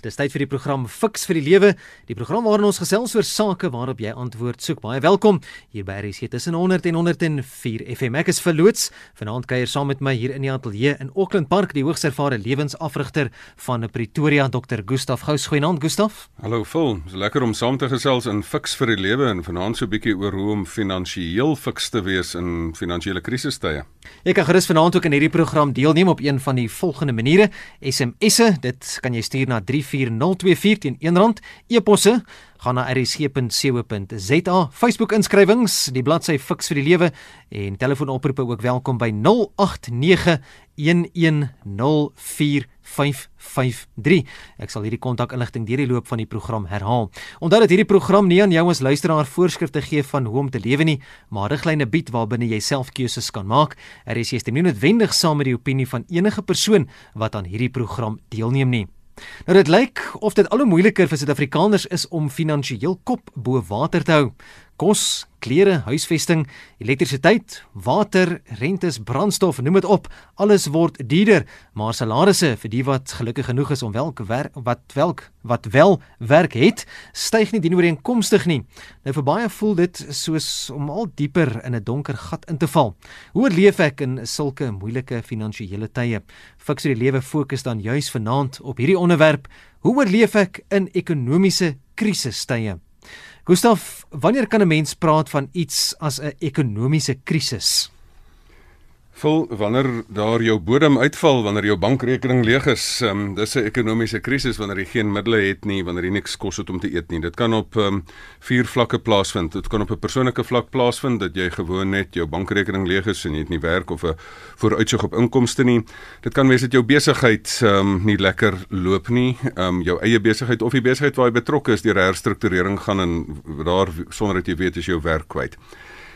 Dis tyd vir die program Fix vir die Lewe, die program waarin ons gesels oor sake waarop jy antwoord soek. Baie welkom hier by RC tussen 100 en 104 FM. Ek is verloots. Vanaand kuier saam met my hier in die ateljee in Auckland Park die hoogs ervare lewensafrigter van Pretoria, Dr. Gustaf Gous. Goeienaand Gustaf. Hallo Phil. Dis lekker om saam te gesels in Fix vir die Lewe en vanaand so 'n bietjie oor hoe om finansiëel fiks te wees in finansiële krisistye. Jy kan gerus vanaand ook in hierdie program deelneem op een van die volgende maniere: SMS'e, dit kan jy stuur na 3 4024 teen R1 e-posse. Gaan na rsg.co.za Facebook inskrywings die bladsy Fix vir die lewe en telefoonoproepe ook welkom by 089 1104553 ek sal hierdie kontakinligting deur die loop van die program herhaal. Onthou dat hierdie program nie aan jou as luisteraar voorskrifte gee van hoe om te lewe nie maar riglyne bied waarbinne jy self keuses kan maak. RSG stem nie noodwendig saam met die opinie van enige persoon wat aan hierdie program deelneem nie Nou dit lyk of dit al hoe moeiliker vir Suid-Afrikaners is om finansiëel kop bo water te hou. Kos, klere, huisvesting, elektrisiteit, water, rentes, brandstof, noem dit op, alles word duurder, maar salarisse vir die wat gelukkig genoeg is om welk werk wat welk wat wel werk het, styg nie dienooreenkomstig nie. Nou vir baie voel dit soos om al dieper in 'n donker gat in te val. Hoe leef ek in sulke moeilike finansiële tye? Fiks die lewe fokus dan juis vanaand op hierdie onderwerp. Hoe oorleef ek in ekonomiese krisistye? Gustaf, wanneer kan 'n mens praat van iets as 'n ekonomiese krisis? Vol wanneer daar jou bodem uitval, wanneer jou bankrekening leeg is, um, dis 'n ekonomiese krisis wanneer jy geen middele het nie, wanneer jy niks kos het om te eet nie. Dit kan op um, vier vlakke plaasvind. Dit kan op 'n persoonlike vlak plaasvind dat jy gewoon net jou bankrekening leeg is en jy het nie werk of 'n vooruitsig op inkomste nie. Dit kan wees dat jou besigheid um, nie lekker loop nie, um, jou eie besigheid of die besigheid waar jy betrokke is deur herstrukturering gaan en daar sonder dat jy weet is jou werk kwyt.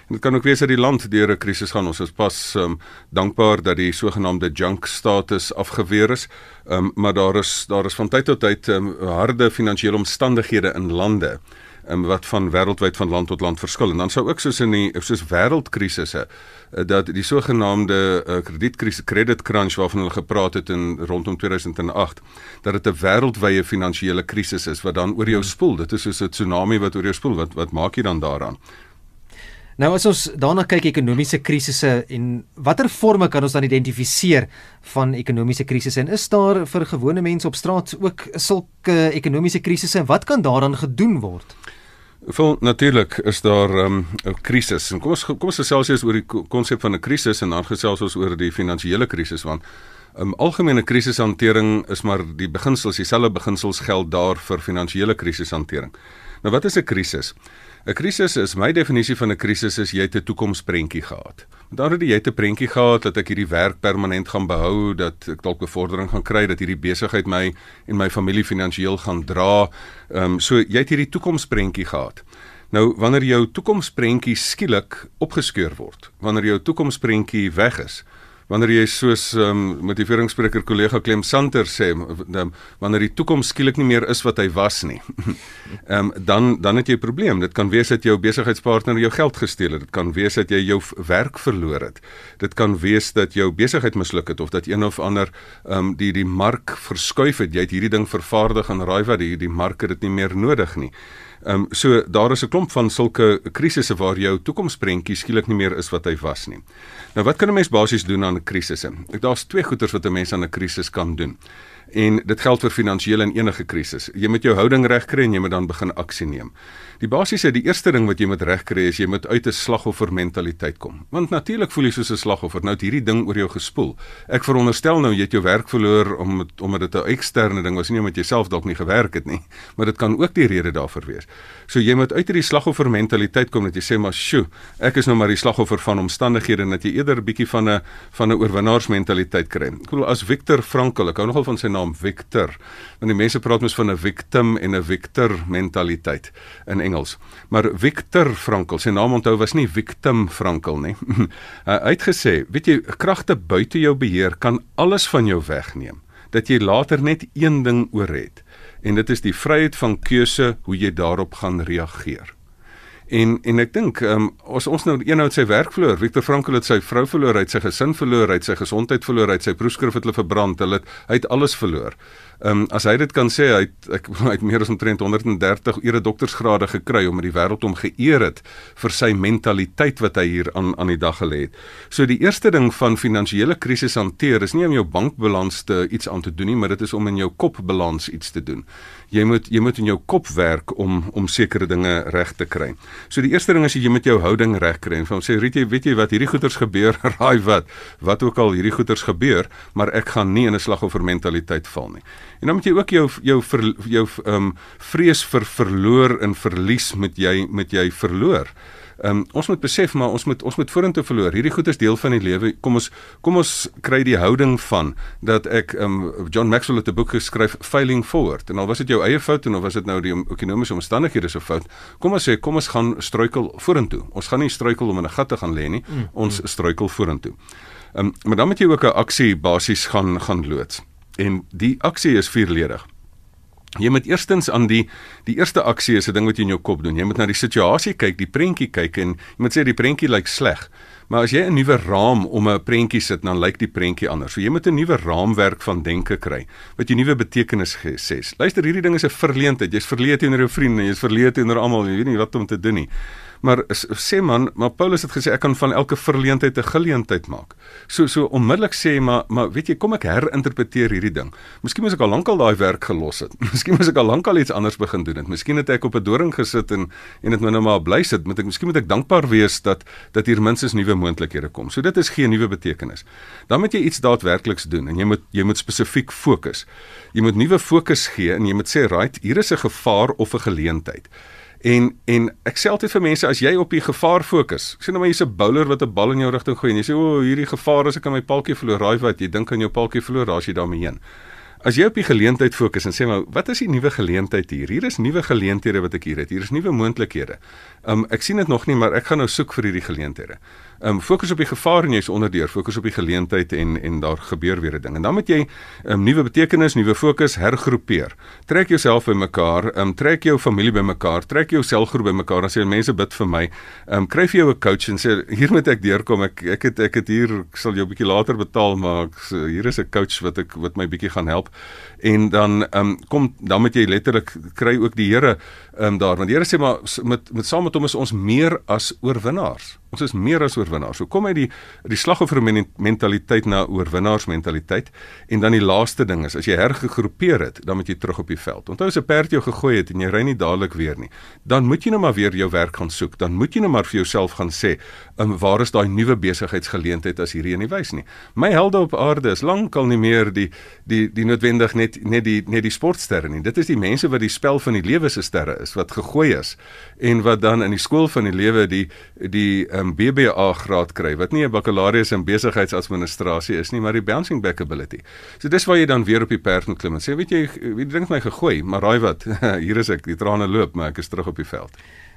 En dit kan ook wees dat die land deur 'n krisis gaan. Ons is pas um, dankbaar dat die sogenaamde junk status afgeweer is. Um, maar daar is daar is van tyd tot tyd um, harde finansiële omstandighede in lande um, wat van wêreldwyd van land tot land verskil. En dan sou ook soos in die soos wêreldkrisisse uh, dat die sogenaamde uh, kredietkrisis credit crunch waarvan hulle gepraat het in rondom 2008 dat dit 'n wêreldwye finansiële krisis is wat dan oor jou spoel. Dit is soos 'n tsunami wat oor jou spoel. Wat wat maak jy dan daaraan? Nou as ons daarna kyk ekonomiese krisisse en watter forme kan ons dan identifiseer van ekonomiese krisisse en is daar vir gewone mense op straat ook sulke ekonomiese krisisse en wat kan daaraan gedoen word? Vol natuurlik is daar 'n um, krisis en kom ons kom ons gesels eers oor die konsep van 'n krisis en dan gesels ons oor die finansiële krisis want 'n um, algemene krisishantering is maar die beginsels dieselfde beginsels geld daar vir finansiële krisishantering. Nou wat is 'n krisis? 'n Krisis is my definisie van 'n krisis is jy het 'n toekomsprentjie gehad. Met ander woorde jy het 'n prentjie gehad dat ek hierdie werk permanent gaan behou, dat ek dalk bevordering gaan kry, dat hierdie besigheid my en my familie finansiëel gaan dra. Ehm um, so jy het hierdie toekomsprentjie gehad. Nou wanneer jou toekomsprentjie skielik opgeskeur word, wanneer jou toekomsprentjie weg is, wanneer jy soos um, motiveringsspreker kollega Clem Santer sê um, wanneer die toekoms skielik nie meer is wat hy was nie. Ehm um, dan dan het jy 'n probleem. Dit kan wees dat jou besigheidspartner jou geld gesteel het. Dit kan wees dat jy jou werk verloor het. Dit kan wees dat jou besigheid misluk het of dat een of ander ehm um, die die mark verskuif het. Jy het hierdie ding vervaardig en raai wat die die mark het dit nie meer nodig nie. Ehm um, so daar is 'n klomp van sulke krisisse waar jou toekomsprentjie skielik nie meer is wat hy was nie. Nou wat kan 'n mens basies doen aan krisisse? Daar's twee goeters wat 'n mens aan 'n krisis kan doen. En dit geld vir finansiële en enige krisis. Jy moet jou houding regkry en jy moet dan begin aksie neem. Die basiese, die eerste ding wat jy moet regkry is jy moet uit 'n slagoffer mentaliteit kom. Want natuurlik voel jy soos 'n slagoffer. Nou het hierdie ding oor jou gespoel. Ek veronderstel nou jy het jou werk verloor om omdat dit 'n eksterne ding was, nie omdat jy self dalk nie gewerk het nie, maar dit kan ook die rede daarvoor wees. So jy moet uit hierdie slagoffer mentaliteit kom dat jy sê maar, "Sjoe, ek is nou maar die slagoffer van omstandighede" en dat jy eerder 'n bietjie van 'n van 'n oorwinnaarsmentaliteit kry. Ek bedoel as Victor Frankl, ek hou nogal van sy naam Victor. Want die mense praat mos van 'n victim en 'n victor mentaliteit in Engels. Maar Viktor Frankl, sy naam onthou was nie Victim Frankl nie. Hy het gesê, weet jy, kragte buite jou beheer kan alles van jou wegneem dat jy later net een ding oor het en dit is die vryheid van keuse hoe jy daarop gaan reageer. En en ek dink um, as ons nou eenhou sy werk verloor, Viktor Frankl het sy vrou verloor, hy het sy gesin verloor, hy het sy gesondheid verloor, hy het sy proefskrif het hulle verbrand, hulle het, hy het alles verloor. Ehm um, as hy dit kan sê, hy het ek hy het meer as omtrent 130 ure doktorsgrade gekry omdat die wêreld hom geëer het vir sy mentaliteit wat hy hier aan aan die dag gelê het. So die eerste ding van finansiële krisis hanteer is nie om jou bankbalans te iets aan te doen nie, maar dit is om in jou kopbalans iets te doen jy moet jy moet in jou kop werk om om sekere dinge reg te kry. So die eerste ding is jy moet jou houding reg kry. En van sê Riet, weet jy wat hierdie goeters gebeur? Raai wat? Wat ook al hierdie goeters gebeur, maar ek gaan nie in 'n slagoffer mentaliteit val nie. En dan moet jy ook jou jou ver, jou ehm um, vrees vir verloor en verlies met jy met jy verloor. Ehm um, ons moet besef maar ons moet ons moet vorentoe verloor. Hierdie goed is deel van die lewe. Kom ons kom ons kry die houding van dat ek ehm um, John Maxwell het 'n boek geskryf Failing Forward. En al was dit jou eie fout en of was dit nou die ekonomiese omstandighede se fout, kom ons sê kom ons gaan struikel vorentoe. Ons gaan nie struikel om in 'n gat te gaan lê nie. Mm, ons mm. struikel vorentoe. Ehm um, maar dan moet jy ook 'n aksie basies gaan gaan loods. En die aksie is vierledig. Jy moet eerstens aan die die eerste aksie is 'n ding wat jy in jou kop doen. Jy moet na die situasie kyk, die prentjie kyk en jy moet sê die prentjie lyk sleg. Maar as jy 'n nuwe raam om 'n prentjie sit, dan lyk die prentjie anders. So jy moet 'n nuwe raamwerk van denke kry wat jy nuwe betekenis sê. Luister, hierdie ding is 'n verleentheid. Jy's verleë teenoor jou vriende, jy's verleë teenoor almal. Jy weet nie wat om te doen nie. Maar sê man, maar Paulus het gesê ek kan van elke verleentheid 'n geleentheid maak. So so onmiddellik sê maar maar weet jy, kom ek herinterpreteer hierdie ding. Miskien moes ek al lankal daai werk gelos het. Miskien moes ek al lankal iets anders begin doen het. Miskien het ek op 'n doring gesit en en dit my nou maar bly sit. Moet ek miskien moet ek dankbaar wees dat dat hier minstens nuwe moontlikhede kom. So dit is geen nuwe betekenis. Dan moet jy iets daadwerkliks doen en jy moet jy moet spesifiek fokus. Jy moet nuwe fokus gee en jy moet sê, "Right, hier is 'n gevaar of 'n geleentheid." En en ek sê altyd vir mense as jy op die gevaar fokus. Ek sê nou maar jy's 'n bowler wat 'n bal in jou rigting gooi en jy sê o, oh, hierdie gevaar is ek aan my paltjie verloor. Raai wat, jy dink aan jou paltjie verloor, daar's jy daarmee heen. As jy op die geleentheid fokus en sê maar wat is die nuwe geleentheid hier? Hier is nuwe geleenthede wat ek hier het. Hier is nuwe moontlikhede. Um ek sien dit nog nie, maar ek gaan nou soek vir hierdie geleenthede. Um fokus op die gevaar en jy's onderdeur, fokus op die geleentheid en en daar gebeur weer 'n ding. En dan moet jy um nuwe betekenis, nuwe fokus hergroepeer. Trek jouself bymekaar, um trek jou familie bymekaar, trek jou selgroep bymekaar. Dan sê mense bid vir my. Um kry vir jou 'n coach en sê hier moet ek deurkom. Ek ek het ek het hier ek sal jou 'n bietjie later betaal, maar ek, hier is 'n coach wat ek wat my bietjie gaan help. En dan um kom dan moet jy letterlik kry ook die Here um daar want die Here sê maar met met saam met hom is ons meer as oorwinnaars. Ons is meer as oorwinnaars. So kom uit die die slagoffer mentaliteit na oorwinnaars mentaliteit en dan die laaste ding is as jy hergegroepeer het, dan moet jy terug op die veld. Onthou as 'n perd jou gegooi het en jy ry nie dadelik weer nie, dan moet jy nou maar weer jou werk gaan soek. Dan moet jy nou maar vir jouself gaan sê, um, "Waar is daai nuwe besigheidsgeleentheid as hierdie nie wys nie?" My helde op aarde is lankal nie meer die die die noodwendig net net die net die sportsterre nie. Dit is die mense wat die spel van die lewe se sterre is wat gegooi is en wat dan in die skool van die lewe die die um, 'n BBA graad kry wat nie 'n bakkalaureus in besigheidsadministrasie is nie, maar die bouncing back ability. So dis waar jy dan weer op die perd moet klim en sê, weet jy, wie dink my gegooi, maar raai wat? Hier is ek, die trane loop, maar ek is terug op die veld.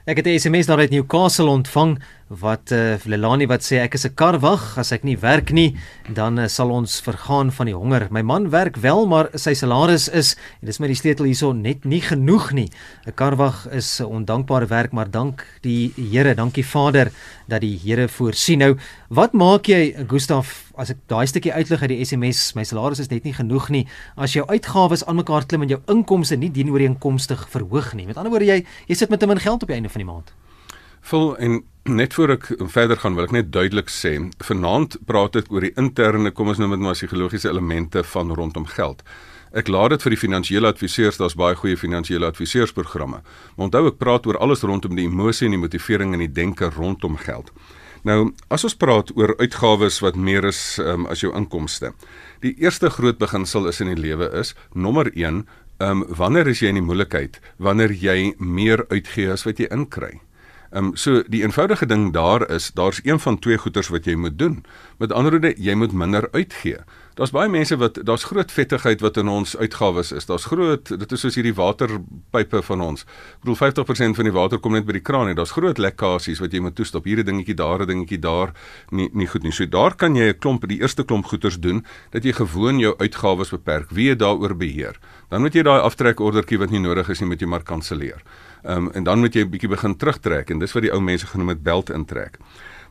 Ek het 'n SMS daar uit Newcastle ontvang wat uh, Lelani wat sê ek is 'n karwag as ek nie werk nie dan uh, sal ons vergaan van die honger. My man werk wel maar sy salaris is en dis my die sleutel hierso net nie genoeg nie. 'n Karwag is 'n ondankbare werk maar dank die Here, dankie Vader dat die Here voorsien. Nou, wat maak jy Gustaf as ek daai stukkie uitlig uit die SMS, my salaris is net nie genoeg nie. As jou uitgawes aan mekaar klim en jou inkomste nie dienooreenkomstig verhoog nie. Met ander woorde jy jy sit met te min geld op die einde van die maand. Vol en net voor ek verder gaan wil ek net duidelik sê, vanaand praat ek oor die interne, kom ons noem dit maar psigologiese elemente van rondom geld. Ek laat dit vir die finansiële adviseurs, daar's baie goeie finansiële adviseursprogramme. Maar onthou ek praat oor alles rondom die emosie en die motivering en die denke rondom geld. Nou, as ons praat oor uitgawes wat meer is um, as jou inkomste. Die eerste groot beginsel is in die lewe is nommer 1, ehm um, wanneer is jy in die moeilikheid? Wanneer jy meer uitgee as wat jy inkry? Ehm um, so die eenvoudige ding daar is, daar's een van twee goeders wat jy moet doen. Met ander woorde, jy moet minder uitgee. Daar's baie mense wat daar's groot vettigheid wat in ons uitgawes is. Daar's groot, dit is soos hierdie waterpype van ons. Ek bedoel 50% van die water kom net by die kraan en daar's groot lekkasies wat jy moet toestop. Hier 'n dingetjie, daar 'n dingetjie, daar nie nie goed nie. So daar kan jy 'n klomp die eerste klomp goeders doen dat jy gewoon jou uitgawes beperk. Wie daaroor beheer? Dan moet jy daai aftrekordertjie wat nie nodig is nie, moet jy maar kanselleer. Ehm um, en dan moet jy 'n bietjie begin terugtrek en dis wat die ou mense genoem het belt intrek.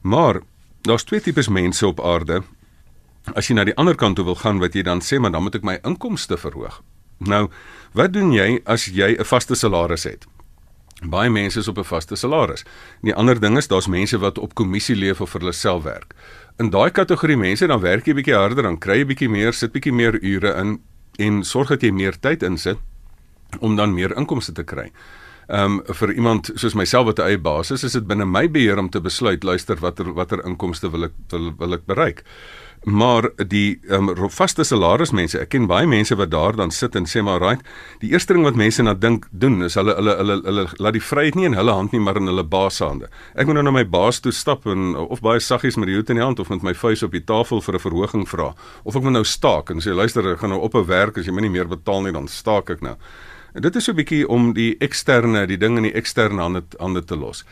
Maar daar's twee tipes mense op aarde. As jy na die ander kant toe wil gaan wat jy dan sê maar dan moet ek my inkomste verhoog. Nou, wat doen jy as jy 'n vaste salaris het? Baie mense is op 'n vaste salaris. Die ander ding is daar's mense wat op kommissie leef of vir hulle self werk. In daai kategorie mense dan werk jy bietjie harder, dan kry jy bietjie meer, sit bietjie meer ure in en sorg dat jy meer tyd insit om dan meer inkomste te kry. Ehm um, vir iemand soos myself wat 'n eie baas is, is dit binne my beheer om te besluit, luister watter watter inkomste wil ek wil, wil ek bereik. Maar die um, vaste salarismense, ek ken baie mense wat daar dan sit en sê maar right, die eerste ding wat mense na dink doen is hulle hulle hulle hulle laat die vryheid nie in hulle hand nie, maar in hulle baas se hande. Ek moet nou na my baas toe stap en of baie saggies met die hoed in die hand of met my vuis op die tafel vir 'n verhoging vra of ek moet nou staak en sê luister, ek gaan nou op 'n werk as jy my nie meer betaal nie, dan staak ek nou. En dit is so 'n bietjie om die eksterne, die ding in die eksterne hande hande te los.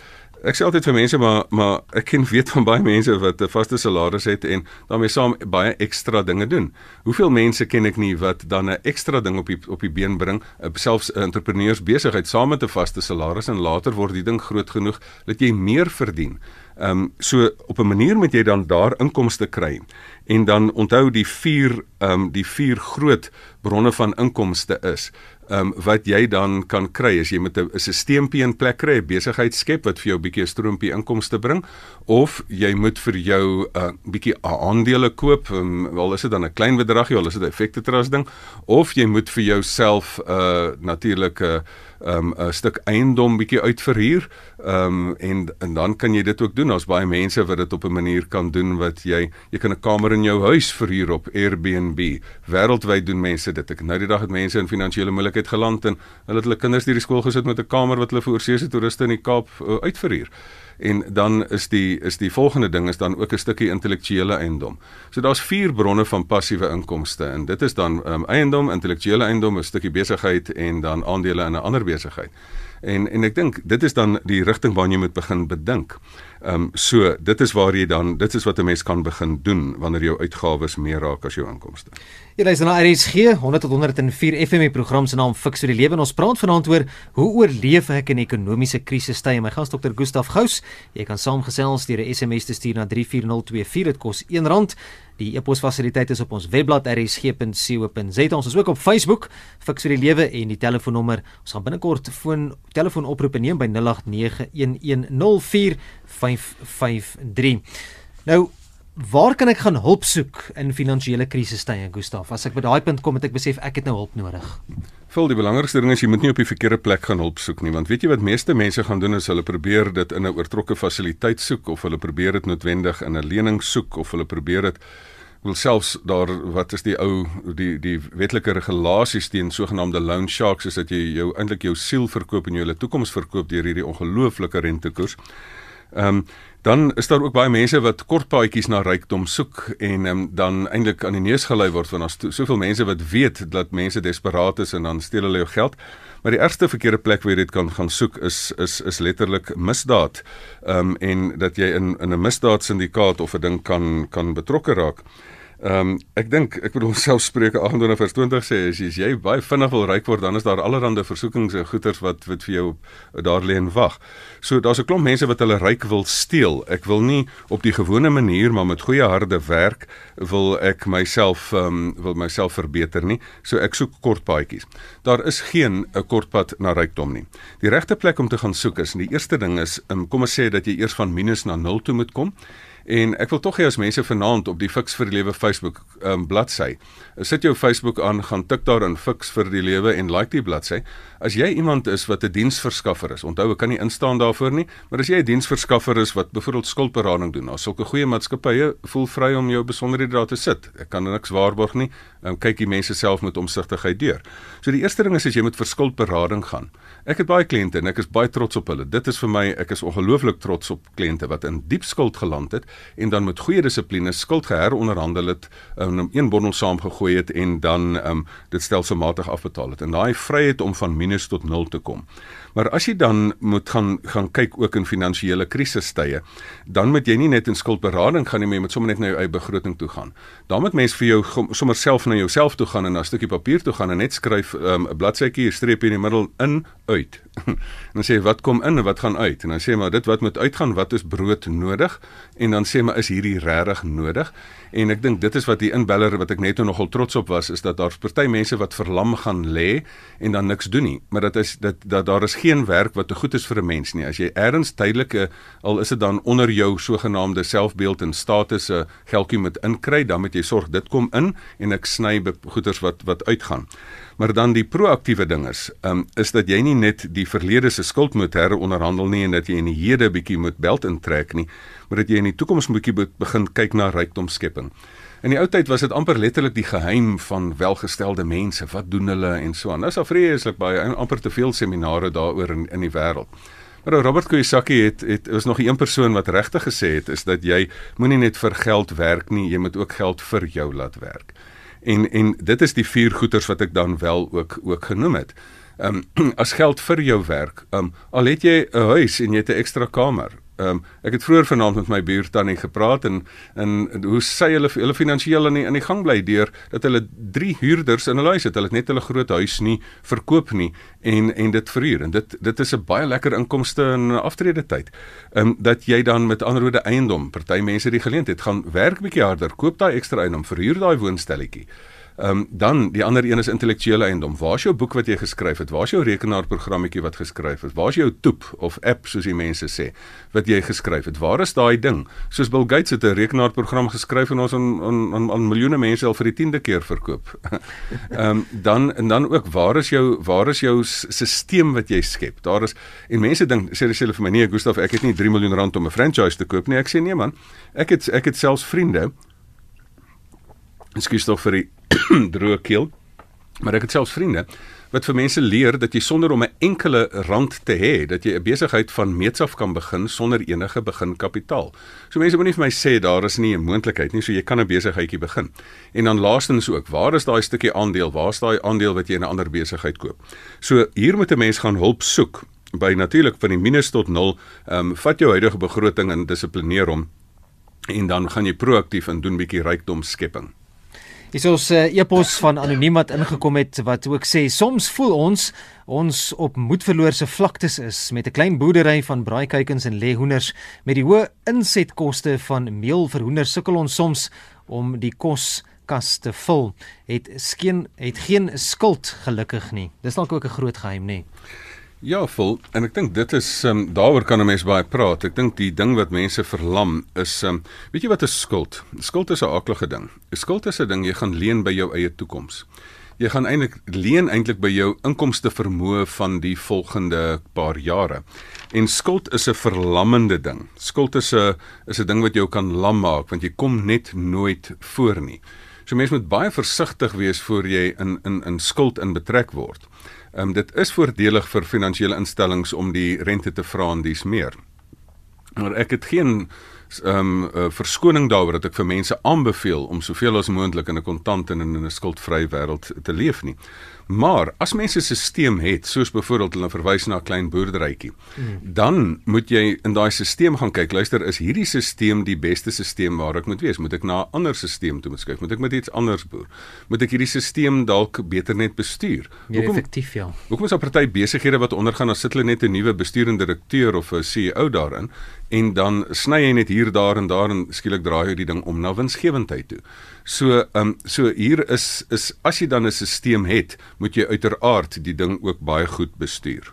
Ek sê altyd vir mense maar maar ek ken weet van baie mense wat 'n vaste salaris het en daarmee saam baie ekstra dinge doen. Hoeveel mense ken ek nie wat dan 'n ekstra ding op die op die been bring, selfs 'n entrepreneurs besigheid saam met 'n vaste salaris en later word die ding groot genoeg dat jy meer verdien. Ehm um, so op 'n manier moet jy dan daar inkomste kry. En dan onthou die vier ehm um, die vier groot bronne van inkomste is ehm um, wat jy dan kan kry as jy met 'n stelsel in plek kry, 'n besigheid skep wat vir jou 'n bietjie 'n stroompie inkomste bring of jy moet vir jou 'n uh, bietjie aandele koop, um, wel is dit dan 'n klein bedragie, wel is dit 'n effekte trust ding of jy moet vir jouself 'n uh, natuurlike uh, um, 'n stuk eiendom bietjie uitverhuur. Ehm um, en en dan kan jy dit ook doen. Daar's baie mense wat dit op 'n manier kan doen wat jy jy kan 'n kamer in jou huis verhuur op Airbnb. Wêreldwyd doen mense dit. Ek nou die dag het mense in finansiële moeilikheid geland en hulle het hulle kinders deur die skool gesit met 'n kamer wat hulle vir oorsese toeriste in die Kaap uh, uitverhuur en dan is die is die volgende ding is dan ook 'n stukkie intellektuele eiendom. So daar's vier bronne van passiewe inkomste en dit is dan um, eiendom, intellektuele eiendom, 'n stukkie besigheid en dan aandele in 'n ander besigheid. En en ek dink dit is dan die rigting waarna jy moet begin bedink. Ehm um, so dit is waar jy dan dit is wat 'n mens kan begin doen wanneer jou uitgawes meer raak as jou inkomste. Jy luister na RSG 100 tot 104 FM program se naam Fix vir die lewe en ons praat vanaand oor hoe oorleef ek in ekonomiese krisistye. My gas Dr. Gustaf Gous. Jy kan saamgesels deur 'n SMS te stuur na 34024. Dit kos R1. Die e-posfasiliteit is op ons webblad rsg.co.za. Ons is ook op Facebook Fix vir die lewe en die telefoonnommer. Ons gaan binnekort foon telefoonoproepe neem by 0891104553. Nou Waar kan ek gaan hulp soek in finansiële krisistye, Gustaf? As ek by daai punt kom, het ek besef ek het nou hulp nodig. Vul die belangrikste ding is jy moet nie op die verkeerde plek gaan hulp soek nie, want weet jy wat meeste mense gaan doen is hulle probeer dit in 'n oortrokke fasiliteit soek of hulle probeer dit noodwendig in 'n lening soek of hulle probeer dit wil selfs daar wat is die ou die die wetlike regulasies teen sogenaamde loan sharks is dat jy jou eintlik jou siel verkoop en jou hele toekoms verkoop deur hierdie ongelooflike rentekoers. Ehm um, dan is daar ook baie mense wat kort paadjies na rykdom soek en um, dan eintlik aan die neus gelei word van ons soveel mense wat weet dat mense desperaat is en dan steel hulle jou geld. Maar die ergste verkeerde plek waar jy dit kan gaan soek is is is letterlik misdaad. Ehm um, en dat jy in in 'n misdaadsyndikaat of 'n ding kan kan betrokke raak. Ehm um, ek dink ek bedoel self Spreuke 28 vers 20 sê as jy, as jy baie vinnig wil ryk word dan is daar allerlei versoekings en goederes wat wat vir jou daar lê en wag. So daar's 'n klomp mense wat hulle ryk wil steel. Ek wil nie op die gewone manier maar met goeie harde werk wil ek myself ehm um, wil myself verbeter nie. So ek soek kort paadjies. Daar is geen 'n kort pad na rykdom nie. Die regte plek om te gaan soek is en die eerste ding is um, kom ons sê dat jy eers van minus na 0 toe moet kom. En ek wil tog hê as mense vanaand op die Fix vir die Lewe Facebook um, bladsy, sit jou Facebook aan, gaan tik daar in Fix vir die Lewe en like die bladsy. As jy iemand is wat 'n diensverskaffer is, onthou ek kan nie instaan daarvoor nie, maar as jy 'n diensverskaffer is wat byvoorbeeld skuldberading doen, dan sulke goeie maatskappye voel vry om jou besonderhede daar te sit. Ek kan niks waarborg nie. Um, kyk die mense self met omsigtigheid deur. So die eerste ding is as jy moet vir skuldberading gaan. Ek het baie kliënte en ek is baie trots op hulle. Dit is vir my, ek is ongelooflik trots op kliënte wat in diep skuld geland het en dan met goeie dissipline skuld geheronderhandel het en um, een bondel saamgegooi het en dan um, dit stelselmatig afbetaal het. En daai vryheid om van minus tot nul te kom. Maar as jy dan moet gaan gaan kyk ook in finansiële krisistye, dan moet jy nie net in skuldberading gaan nie, maar jy moet sommer net na jou eie begroting toe gaan. Dan moet mens vir jou sommer self na jouself toe gaan en na 'n stukkie papier toe gaan en net skryf um, 'n um, bladsytjie, 'n streepie in die middel in uit. en dan sê wat kom in en wat gaan uit? En dan sê maar dit wat moet uitgaan, wat is brood nodig? En dan sê maar is hierdie regtig nodig? En ek dink dit is wat die inbeller wat ek net nou nogal trots op was is dat daar's party mense wat verlam gaan lê en dan niks doen nie. Maar dit is dit dat daar is geen werk wat te goed is vir 'n mens nie. As jy ergens tydelike al is dit dan onder jou sogenaamde selfbeeld en status 'n geldjie moet inkry, dan moet jy sorg dit kom in en ek sny goeders wat wat uitgaan. Maar dan die proaktiewe ding is, um, is dat jy nie net die verlede se skuld moet heronderhandel nie en dat jy in die hede bietjie moet belt intrek nie, maar dat jy in die toekoms moet begin kyk na rykdomskepping. In die ou tyd was dit amper letterlik die geheim van welgestelde mense. Wat doen hulle en so aan. Nou is daar vreeslik baie amper te veel seminare daaroor in in die wêreld. Maar Robert Kiyosaki het het was nog een persoon wat regtig gesê het is dat jy moenie net vir geld werk nie, jy moet ook geld vir jou laat werk. En en dit is die vier goeders wat ek dan wel ook ook genoem het. Ehm um, as geld vir jou werk, ehm um, al het jy 'n huis en jy het 'n ekstra kamer, Ehm um, ek het vroeër vanaand met my buurtannie gepraat en en hoe sy hulle hulle finansiëel in die, in die gang bly deur dat hulle drie huurders in hulle huis het. Hulle het net hulle groot huis nie verkoop nie en en dit verhuur en dit dit is 'n baie lekker inkomste in aftrede tyd. Ehm um, dat jy dan met ander woorde eiendom, party mense die geleentheid gaan werk bietjie harder, koop daai ekstra eiendom, verhuur daai woonstelletjie. Ehm um, dan die ander een is intellektuele eiendom. Waar is jou boek wat jy geskryf het? Waar is jou rekenaarprogrammetjie wat geskryf is? Waar is jou toep of app soos die mense sê wat jy geskryf het? Waar is daai ding? Soos Bill Gates het 'n rekenaarprogram geskryf en ons aan aan aan, aan miljoene mense al vir die 10de keer verkoop. Ehm um, dan en dan ook waar is jou waar is jou stelsel wat jy skep? Daar is en mense dink sê hulle vir my nee Gustaf, ek het nie 3 miljoen rand om 'n franchise te koop nie. Ek sê nee man. Ek het ek het selfs vriende Ekskuus tog vir die droë keel. Maar ek het selfs vriende wat vir mense leer dat jy sonder om 'n enkele rand te hê, dat jy 'n besigheid van meets af kan begin sonder enige beginkapitaal. So mense moenie vir my sê daar is nie 'n moontlikheid nie, so jy kan 'n besigheidjie begin. En dan laastens ook, waar is daai stukkie aandeel? Waar is daai aandeel wat jy in 'n ander besigheid koop? So hier moet 'n mens gaan hulp soek by natuurlik van die minus tot 0. Ehm um, vat jou huidige begroting en dissiplineer hom en dan gaan jy proaktief en doen bietjie rykdom skepping. Dis ons uh, epos van anoniem wat ingekom het wat ook sê soms voel ons ons op moedverloorse vlaktes is met 'n klein boerdery van braaikuikens en lehoenders met die hoë insetkoste van meel vir hoenders sukkel ons soms om die kos kas te vul. Het skeen het geen skuld gelukkig nie. Dis dalk ook 'n groot geheim nê Ja, vol en ek dink dit is um, daaroor kan 'n mens baie praat. Ek dink die ding wat mense verlam is um, weet jy wat 'n skuld? Skuld is 'n aaklige ding. 'n Skuld is 'n ding jy gaan leen by jou eie toekoms. Jy gaan eintlik leen eintlik by jou inkomste vermoë van die volgende paar jare. En skuld is 'n verlammende ding. Skuld is 'n is 'n ding wat jou kan lam maak want jy kom net nooit voor nie. So mense moet baie versigtig wees voor jy in in in skuld in betrek word. Ehm um, dit is voordelig vir finansiële instellings om die rente te vra en dis meer. Maar ek het geen ehm um, uh, verskoning daaroor dat ek vir mense aanbeveel om soveel as moontlik in 'n kontant en in 'n skuldvrye wêreld te leef nie. Maar as mense 'n stelsel het, soos byvoorbeeld hulle verwys na 'n klein boerderytjie, hmm. dan moet jy in daai stelsel gaan kyk. Luister, is hierdie stelsel die beste stelsel waar ek moet wees? Moet ek na 'n ander stelsel toe moet skuif? Moet ek met iets anders boer? Moet ek hierdie stelsel dalk beter net bestuur? Meer effektief ja. Hoekom is daar party besighede wat ondergaan as sit hulle net 'n nuwe bestuurende direkteur of 'n CEO daarin en dan sny jy net hier daar en daar en skielik draai jy die ding om na winsgewendheid toe. So ehm um, so hier is is as jy dan 'n stelsel het, moet jy uiteraard die ding ook baie goed bestuur.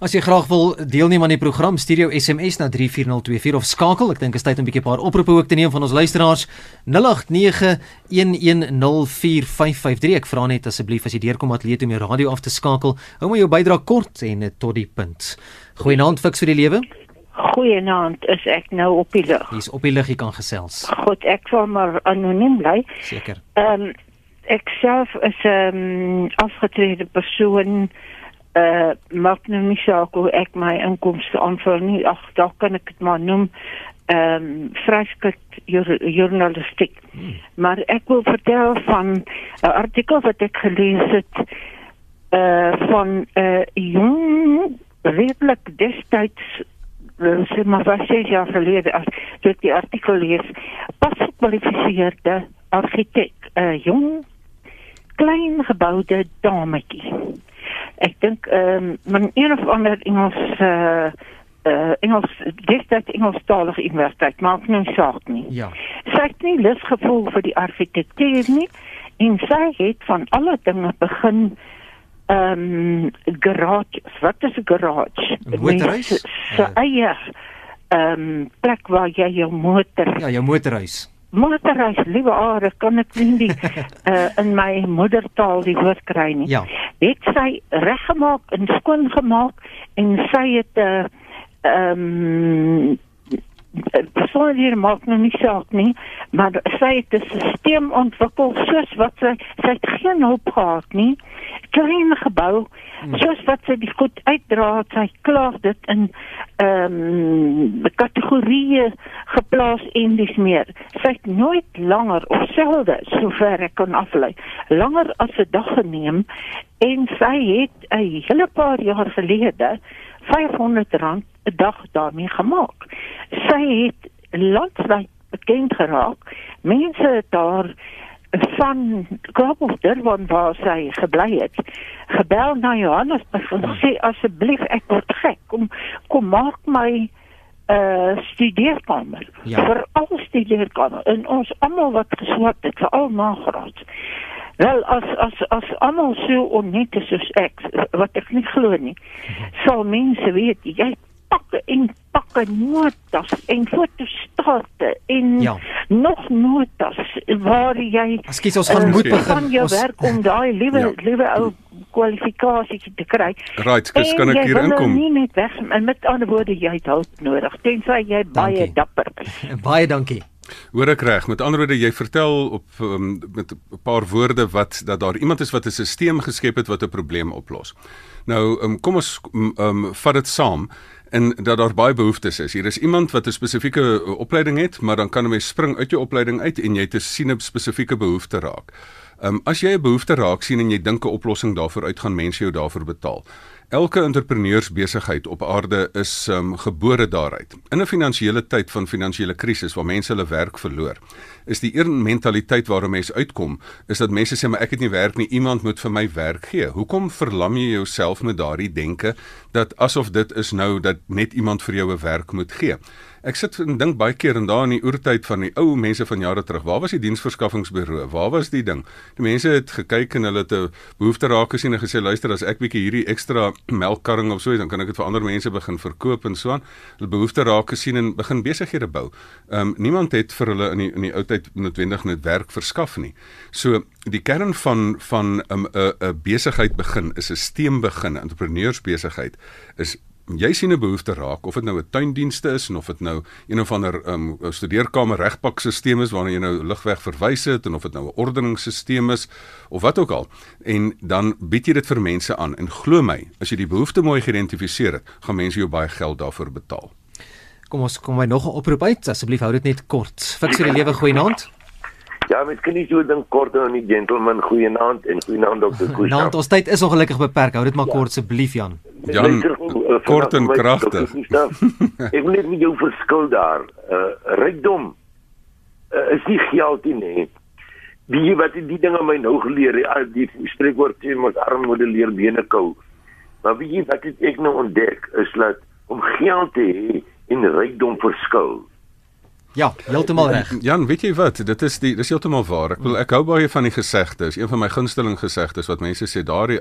As jy graag wil deelneem aan die program, stuur jou SMS na 34024 of skakel. Ek dink is tyd om 'n bietjie 'n paar oproepe ook te neem van ons luisteraars. 0891104553. Ek vra net asseblief as jy deurkom atleet om jou radio af te skakel, hou maar jou bydrae kort en tot die punt. Goeienaand fiks vir die lewe. Goeienaand, is ek nou op die lug? Dis op die lug, jy kan gesels. Goed, ek sal maar anoniem bly. Seker. Ehm um, ek self is 'n um, afgetrede persoon uh, maak nou nie saak hoe ek my inkomste aanvul nie. Ag, dalk kan ek dit maar noem ehm um, vryskut journalistiek. Hmm. Maar ek wil vertel van 'n artikel wat ek gelees het uh, van 'n uh, jong redelik destyds sê maar wat sê jy gelede as jy die artikel lees pas gekwalifiseerde argitek 'n uh, jong klein geboude dametjie Ek dink ehm um, men een of ander Engels uh uh Engels destyds Engelstalige universiteit maak nou saak nie. Ja. Sy het nie lus gevoel vir die argitektuur nie en sy het van alle dinge begin ehm um, garage. Wat is 'n garage? Motorhuis? Se Uh. eie ehm um, plek waar jy jou motor Ja, jou motorhuis. motorhuis liewe aarde kan ek nie die, uh, in my moedertaal die woord kry nie. Ja. Het sy reggemaak en skoon gemaak en sy het 'n uh, ehm um, persoonlike maak nou nie saak nie, maar sy het 'n stelsel ontwikkel soos wat sy sy het geen hulp gehad nie. Klein gebou soos wat sy die goed uitdra, sy klaar dit in ehm um, kategorieë geplaas en dis meer. Sy het nooit langer of selde sover ek kon aflei, langer as 'n dag geneem en sy het 'n hele paar jaar gelede 500 rand 'n dag daarmee gemaak. Sy het landwyd bekend geraak. Mense het daar van Kaap of Durban waar sy gebly het, gebel na Johannesburg en sê asseblief ek word gek, kom kom maak my uh studeerkamer. Ja. Vir al studeerkamer en ons almal wat geswat het, vir al nagraad. Wel as as as almal so onnet is soos ek wat ek nie glo nie. Sal mense weet jy pakke en pakke notas en fotostate en Ja. nog notas waar jy Ekskuus, ons gaan eh, moet begin. van jou Ons- werk om daai liewe Ja. liewe ou kwalifikasie te kry. Right, skus, kan En ek hier nou inkom? Nie net weg en met ander woorde jy het hulp nodig tensy jy baie Dankie. dapper is. Baie dankie. Hoor ek reg? Met ander woorde, jy vertel op um, met 'n paar woorde wat dat daar iemand is wat 'n stelsel geskep het wat 'n probleem oplos. Nou, um, kom ons um, um, vat dit saam en dat daar baie behoeftes is. Hier is iemand wat 'n spesifieke uh, opleiding het, maar dan kan 'n mens spring uit jou opleiding uit en jy te sien 'n spesifieke behoefte raak. Um, as jy 'n behoefte raak sien en jy dink 'n oplossing daarvoor uit gaan mense jou daarvoor betaal. Elke entrepreneursbesigheid op aarde is um, gebore daaruit. In 'n finansiële tyd van finansiële krisis waar mense hulle werk verloor, is die een mentaliteit waarom mense uitkom, is dat mense sê maar ek het nie werk nie, iemand moet vir my werk gee. Hoekom verlam jy jouself met daardie denke dat asof dit is nou dat net iemand vir jou 'n werk moet gee? Ek sit en dink baie keer en daar in die oertyd van die ou mense van jare terug, waar was die diensverskaffingsbureau? Waar was die ding? Die mense het gekyk en hulle het 'n behoefte raak gesien en gesê luister as ek bietjie hierdie ekstra melkkarring of so het, dan kan ek dit vir ander mense begin verkoop en so aan. Hulle behoefte raak gesien en begin besighede bou. Ehm um, niemand het vir hulle in die in die ou tyd noodwendig net werk verskaf nie. So die kern van van 'n um, 'n besigheid begin is 'n stem begin, entrepreneursbesigheid is jy sien 'n behoefte raak of dit nou 'n tuindienste is en of dit nou een of ander um, studeerkamer regpakstelsel is waarna jy nou ligweg verwys het en of dit nou 'n ordeningsstelsel is of wat ook al en dan bied jy dit vir mense aan en glo my as jy die behoefte mooi geïdentifiseer het gaan mense jou baie geld daarvoor betaal Kom ons kom by nog 'n oproep uit. Asseblief hou dit net kort. Fiks die lewe goeienaand. Ja, mens kan nie so dink kort aan die gentleman goeienaand en goeienaand dokter Koos. Naand, ons tyd is ongelukkig beperk. Hou dit maar kort asseblief Jan. Jan, kort en kragtig. Ek wil net met jou verskil daar. Uh rykdom uh, is nie geld nie, nee. Die wat die dinge my nou geleer, die, die spreekwoord sê mos armoede leer bene kou. Maar weet jy wat het ek nou ontdek is dat om geld te hê en rykdom verskil. Ja, heeltemal reg. Jan, weet jy wat? Dit is die dis heeltemal waar. Ek wil ek hou baie van die gesegdes. Een van my gunsteling gesegdes wat mense sê daardie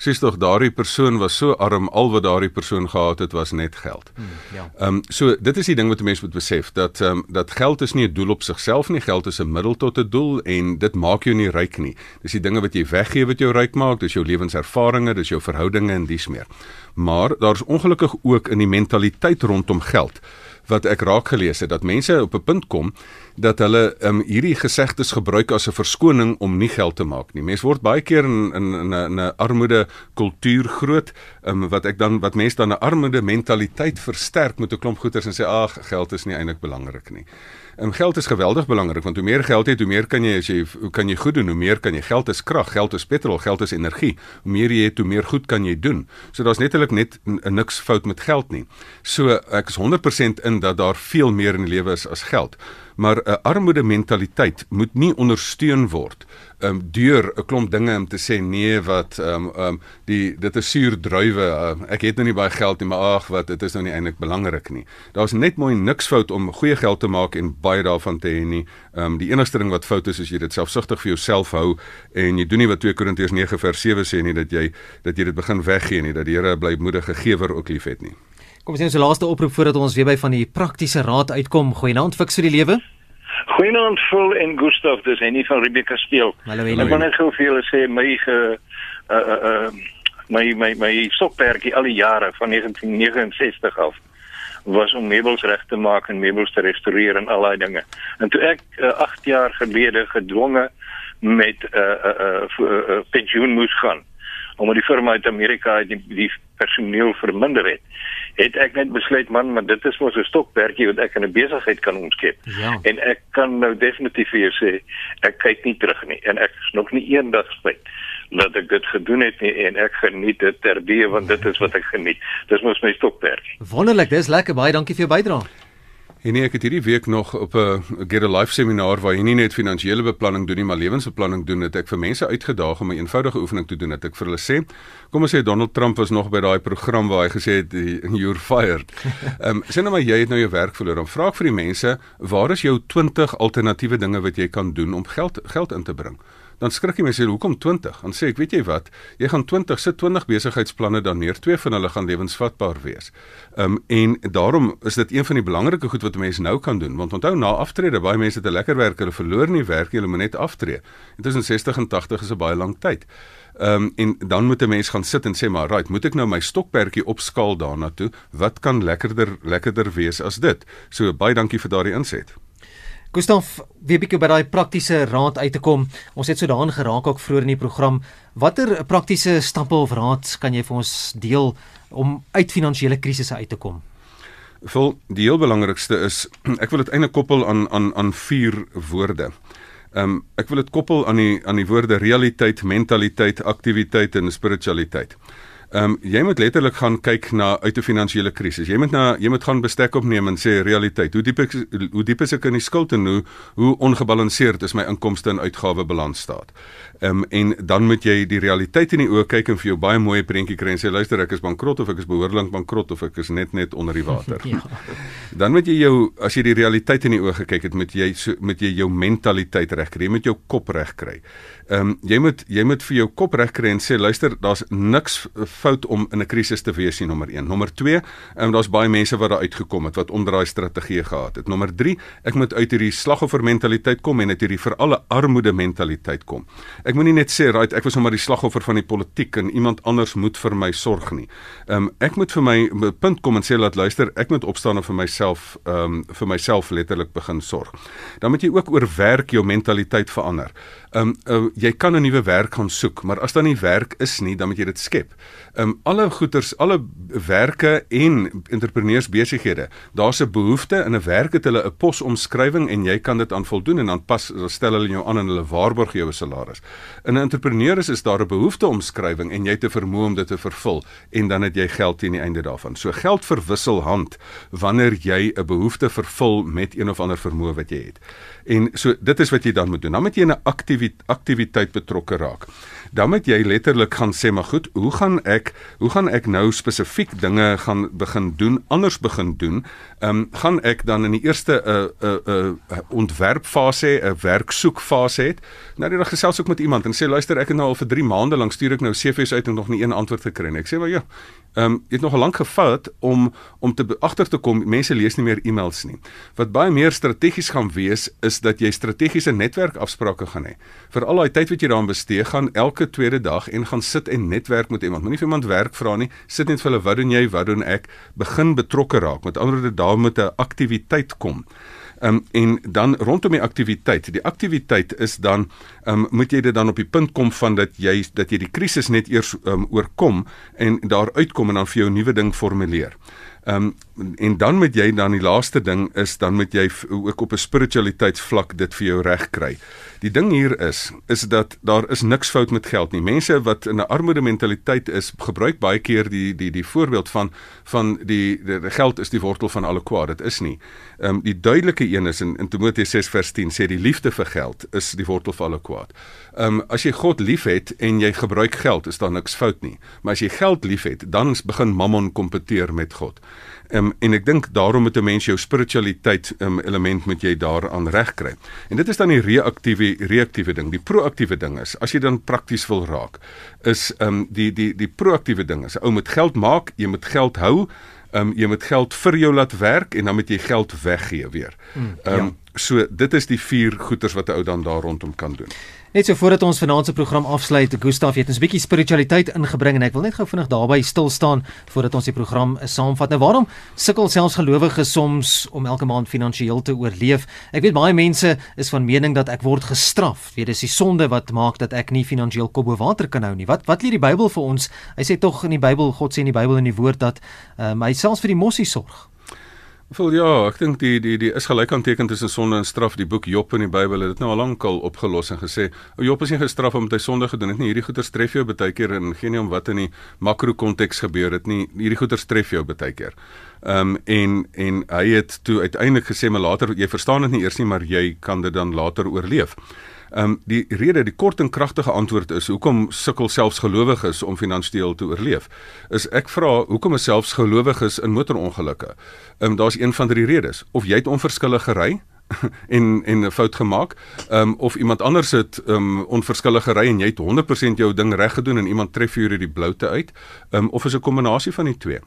sies tog daardie persoon was so arm al wat daardie persoon gehad het was net geld. Hmm, ja. Ehm um, so dit is die ding wat mense moet besef dat ehm um, dat geld is nie 'n doel op sigself nie. Geld is 'n middel tot 'n doel en dit maak jou nie ryk nie. Dis die dinge wat jy weggee wat jou ryk maak. Dis jou lewenservarings, dis jou verhoudinge en dies meer. Maar daar's ongelukkig ook in die mentaliteit rondom geld wat ek raak gelees het dat mense op 'n punt kom dat hulle um, hierdie gesegdes gebruik as 'n verskoning om nie geld te maak nie. Mense word baie keer in in 'n 'n armoede kultuur groot, um, wat ek dan wat mense dan 'n armoede mentaliteit versterk met 'n klomp goederes en sê ag geld is nie eintlik belangrik nie. En geld is geweldig belangrik want hoe meer geld jy het, hoe meer kan jy as jy hoe kan jy goed doen, hoe meer kan jy geld is krag, geld is petrol, geld is energie. Hoe meer jy het, hoe meer goed kan jy doen. So daar's netelik net niks fout met geld nie. So ek is 100% in dat daar veel meer in die lewe is as geld. Maar 'n armoede mentaliteit moet nie ondersteun word um, deur 'n klomp dinge om te sê nee wat ehm um, ehm um, die dit is suur druiwe. Uh, ek het nou nie baie geld nie, maar ag wat dit is nou nie eintlik belangrik nie. Daar's net mooi niks fout om goeie geld te maak en baie daarvan te hê nie. Ehm um, die enigste ding wat fout is is jy dit selfsugtig vir jouself hou en jy doen nie wat 2 Korintiërs 9 vers 7 sê nie dat jy dat jy dit begin weggee nie, dat die Here bly moedige gewer ook liefhet nie. Kom ons sien ons laaste oproep voordat ons weer by van die praktiese raad uitkom. Goeienaand fiks vir die lewe. Goeienaand Phil en Gustaf, dis Henny van Rebecca Steel. Ek wil net gou vir julle sê my ge uh uh uh my my my stokperdjie al die jare van 1969 af was om meubels reg te maak en meubels te restoreer en al daai dinge. En toe ek 8 uh, jaar gelede gedwonge met 'n uh, uh, uh, uh, pensioen moes gaan omdat die firma uit Amerika die, die personeel verminder het het ek net besluit man, maar dit is mos 'n stokperdjie wat ek in 'n besigheid kan omskep. Ja. En ek kan nou definitief vir jou sê, ek kyk nie terug nie en ek is nog nie eendag spyt dat ek dit gedoen het nie en ek geniet dit terdeë want dit is wat ek geniet. Dis mos my stokperdjie. Wonderlik, dis lekker. Baie dankie vir jou bydrae. En nee, ek het hierdie week nog op 'n Get a Life seminar waar jy nie net finansiële beplanning doen nie, maar lewensbeplanning doen, het ek vir mense uitgedaag om 'n eenvoudige oefening te doen. Het ek vir hulle sê, kom ons sê Donald Trump was nog by daai program waar hy gesê het you're fired. Ehm um, sê nou maar jy het nou jou werk verloor. Dan vra ek vir die mense, waar is jou 20 alternatiewe dinge wat jy kan doen om geld geld in te bring? Dan skrik jy my sê hoekom 20? Dan sê ek, weet jy wat? Jy gaan 20 sit 20 besigheidsplanne dan neer. Twee van hulle gaan lewensvatbaar wees. Ehm um, en daarom is dit een van die belangrike goed wat mense nou kan doen want onthou na aftrede baie mense het 'n lekker werk, hulle verloor nie werk, hulle moet net aftree. Intussen 60 en 80 is 'n baie lang tyd. Ehm um, en dan moet 'n mens gaan sit en sê maar, right, moet ek nou my stokperdjie opskaal daarna toe? Wat kan lekkerder lekkerder wees as dit? So baie dankie vir daardie inset. Gustaf, weer bietjie by daai praktiese raad uit te kom. Ons het so daarin geraak ook vroeër in die program. Watter praktiese stappe of raad kan jy vir ons deel om uit finansiële krisisse uit te kom? Vol die heel belangrikste is ek wil dit eintlik koppel aan aan aan vier woorde. Ehm um, ek wil dit koppel aan die aan die woorde realiteit, mentaliteit, aktiwiteit en spiritualiteit. Ehm um, jy moet letterlik gaan kyk na uit 'n finansiële krisis. Jy moet na jy moet gaan bestek opneem en sê realiteit. Hoe diep ek hoe diep is ek in die skuld en hoe hoe ongebalanseerd is my inkomste en uitgawe balans staat. Ehm um, en dan moet jy die realiteit in die oë kyk en vir jou baie mooi prentjie kry en sê luister ek is bankrot of ek is behoorlik bankrot of ek is net net onder die water. ja. Dan moet jy jou as jy die realiteit in die oë gekyk het, moet jy so moet jy jou mentaliteit regkry, jy moet jou kop regkry. Ehm um, jy moet jy moet vir jou kop regkry en sê luister, daar's niks fout om in 'n krisis te wees nie, nommer 1. Nommer 2, ehm um, daar's baie mense wat daar uitgekom het wat onderdraai strategieë gehad het. Nommer 3, ek moet uit hierdie slagoffer mentaliteit kom en uit hierdie vir alle armoede mentaliteit kom. Ek moenie net sê, right, ek was nou maar die slagoffer van die politiek en iemand anders moet vir my sorg nie. Ehm um, ek moet vir my punt kom en sê laat luister, ek moet opstaan en vir myself ehm um, vir myself letterlik begin sorg. Dan moet jy ook oor werk jou mentaliteit verander. Ehm um, uh, jy kan 'n nuwe werk gaan soek, maar as daar nie werk is nie, dan moet jy dit skep. Ehm um, alle goeders, alle werke en entrepreneurs besighede, daar's 'n behoefte in 'n werk het hulle 'n posomskrywing en jy kan dit aan voldoen en dan pas stel hulle jou aan en hulle waarborg jou 'n salaris. In 'n entrepreneur is daar 'n behoefte omskrywing en jy het te vermoë om dit te vervul en dan het jy geld teen die einde daarvan. So geld verwissel hand wanneer jy 'n behoefte vervul met een of ander vermoë wat jy het. En so dit is wat jy dan moet doen. Dan moet jy in 'n aktiwiteit aktiwiteit betrokke raak. Dan moet jy letterlik gaan sê maar goed, hoe gaan ek hoe gaan ek nou spesifiek dinge gaan begin doen, anders begin doen? Ehm um, gaan ek dan in die eerste 'n uh, 'n uh, 'n uh, ontwerpfase, 'n werksoekfase het. Nou dit gesels ook met iemand en sê luister, ek het nou al vir 3 maande lank stuur ek nou CV's uit en nog nie een antwoord gekry nie. Ek sê maar ja, ehm um, het nog lank gevat om om te agter te kom mense lees nie meer e-mails nie. Wat baie meer strategies gaan wees is dat jy strategiese netwerkafsprake gaan hê. Vir al daai tyd wat jy daaraan bestee, gaan elke tweede dag en gaan sit en netwerk met iemand. Moenie vir iemand werk vra nie. Sit net vir hulle, wat doen jy? Wat doen ek? Begin betrokke raak. Met ander woorde, daar moet 'n aktiwiteit kom. Um, en dan rondom die aktiwiteit. Die aktiwiteit is dan um, moet jy dit dan op die punt kom van dat jy dat jy die krisis net eers um, oorkom en daar uitkom en dan vir jou 'n nuwe ding formuleer. Ehm um, en dan moet jy dan die laaste ding is dan moet jy ook op 'n spiritualiteitsvlak dit vir jou reg kry. Die ding hier is is dat daar is niks fout met geld nie. Mense wat in 'n armoede mentaliteit is, gebruik baie keer die die die voorbeeld van van die, die, die geld is die wortel van alle kwaad. Dit is nie. Ehm um, die duidelike een is in, in Timoteus 6 vers 10 sê die liefde vir geld is die wortel van alle kwaad. Ehm um, as jy God liefhet en jy gebruik geld, is daar niks fout nie. Maar as jy geld liefhet, dan begin Mammon kompeteer met God. Um, en ek dink daarom moet 'n mens jou spiritualiteit um, element moet jy daaraan regkry. En dit is dan die reaktiewe reaktiewe ding. Die proaktiewe ding is as jy dan prakties wil raak, is um die die die proaktiewe ding is ou met geld maak, jy moet geld hou, um jy moet geld vir jou laat werk en dan moet jy geld weggee weer. Um ja. So dit is die vier goeters wat 'n ou dan daar rondom kan doen. Net so voordat ons vanaand se program afsluit, Gustaf het ons 'n bietjie spiritualiteit ingebring en ek wil net gou vinnig daarby stil staan voordat ons die program saamvat. Nou waarom sukkel selfs gelowiges soms om elke maand finansiëel te oorleef? Ek weet baie mense is van mening dat ek word gestraf. Weet dis die sonde wat maak dat ek nie finansiëel kop bo water kan hou nie. Wat wat leer die Bybel vir ons? Hy sê tog in die Bybel, God sê in die Bybel in die woord dat um, hy selfs vir die mossie sorg. Vol ja, ek dink die die die is gelyk aan teken tussen sonde en straf. Die boek Job in die Bybel het dit nou al lankal opgelos en gesê, "O Job is nie gestraf omdat hy sonde gedoen het nie. Hierdie goeie tref jou baie keer en geen nie om wat in die makro konteks gebeur het nie. Hierdie goeie tref jou baie keer." Ehm um, en en hy het toe uiteindelik gesê, "Maar later jy verstaan dit nie eers nie, maar jy kan dit dan later oorleef." Ehm um, die rede, die kort en kragtige antwoord is hoekom sukkel selfs gelowiges om finansiëel te oorleef. Is ek vra hoekom is selfs gelowiges in motorongelukke? Ehm um, daar's een van drie redes. Of jy het onverskillige gery en en 'n fout gemaak, ehm um, of iemand anders het ehm um, onverskillige ry en jy het 100% jou ding reg gedoen en iemand tref jou uit die bloute uit, ehm um, of is 'n kombinasie van die twee.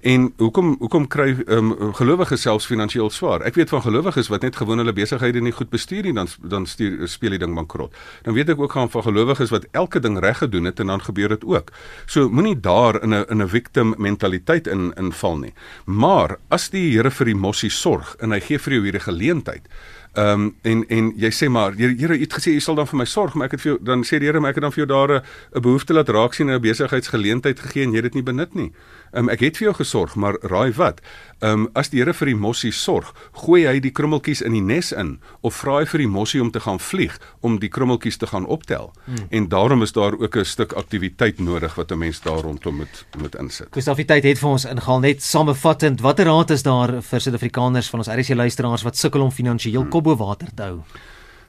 En hoekom hoekom kry um, gelowiges selfs finansiëel swaar? Ek weet van gelowiges wat net gewoon hulle besighede nie goed bestuur nie, dan dan stuur speel die ding bankrot. Dan weet ek ook gaan van gelowiges wat elke ding reg gedoen het en dan gebeur dit ook. So moenie daar in 'n in 'n victim mentaliteit in inval nie. Maar as die Here vir die mossie sorg en hy gee vir jou hierdie geleentheid Ehm um, en en jy sê maar Here Here het gesê jy sal dan vir my sorg maar ek het vir jou dan sê die Here maar ek het dan vir jou daar 'n behoefte laat raak sien 'n besigheidsgeleentheid gegee en jy het dit nie benut nie. Ehm um, ek het vir jou gesorg maar raai wat? Ehm um, as die Here vir die mossie sorg, gooi hy die krummeltjies in die nes in of vra hy vir die mossie om te gaan vlieg om die krummeltjies te gaan optel. Hmm. En daarom is daar ook 'n stuk aktiwiteit nodig wat 'n mens daar rondom moet moet insit. Kustafiteit het vir ons ingehaal net samevattend watter raad is daar vir Suid-Afrikaners van ons RC luisteraars wat sukkel om finansiëel hmm kop bo water te hou.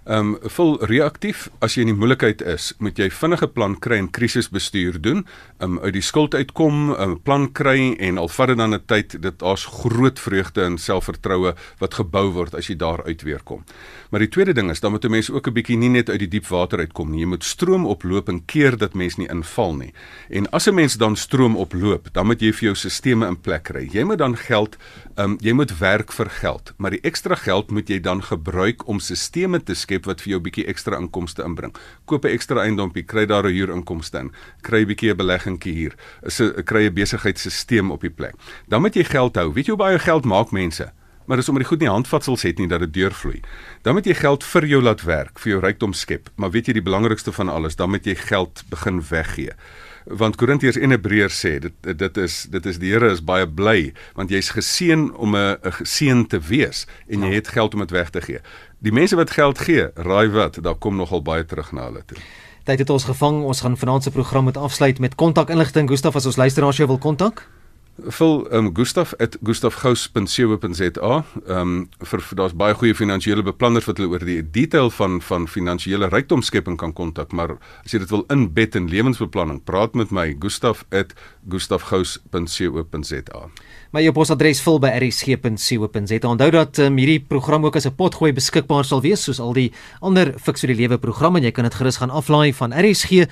Ehm um, vol reaktief as jy in die moeilikheid is, moet jy vinnige plan kry en krisisbestuur doen. Ehm um, uit die skuld uitkom, 'n um, plan kry en al vat dit dan 'n tyd, dit daar's groot vreugde en selfvertroue wat gebou word as jy daar uit weer kom. Maar die tweede ding is dan moet 'n mens ook 'n bietjie nie net uit die diep water uitkom nie. Jy moet stroom oploop en keer dat mens nie inval nie. En as 'n mens dan stroom oploop, dan moet jy vir jou stelsels in plek kry. Jy moet dan geld, ehm um, jy moet werk vir geld, maar die ekstra geld moet jy dan gebruik om stelsels te skep wat vir jou 'n bietjie ekstra inkomste inbring. Koop 'n ekstra eiendompie, kry daar 'n huurinkomste in. Kry 'n bietjie 'n beleggingkie hier. Is 'n kry 'n besigheidstelsel op die plek. Dan moet jy geld hou. Weet jy hoe baie geld maak mense? Maar dis omdat jy goed nie handvatsels het nie dat dit deurvloei. Dan moet jy geld vir jou laat werk, vir jou rykdom skep. Maar weet jy die belangrikste van alles, dan moet jy geld begin weggee want Korintiërs en Hebreërs sê dit dit is dit is die Here is baie bly want jy's geseën om 'n geseën te wees en jy ja. het geld om dit weg te gee. Die mense wat geld gee, raai wat, daar kom nogal baie terug na hulle toe. Tyd het ons gevang. Ons gaan vanaand se program met afsluit met kontakinligting. Gustaf as ons luisteraars jou wil kontak vul um, gustaf@gustafgous.co.za. Ehm um, vir, daar's baie goeie finansiële beplanners wat hulle oor die detail van van finansiële rykdomskepping kan kontak, maar as jy dit wil inbed in lewensbeplanning, praat met my gustaf@gustafgous.co.za. My e-posadres vul by rsg.co.za. Onthou dat um, hierdie program ook as 'n potgooi beskikbaar sal wees soos al die ander fiks vir die lewe programme en jy kan dit gerus gaan aflaai van rsg.co.za.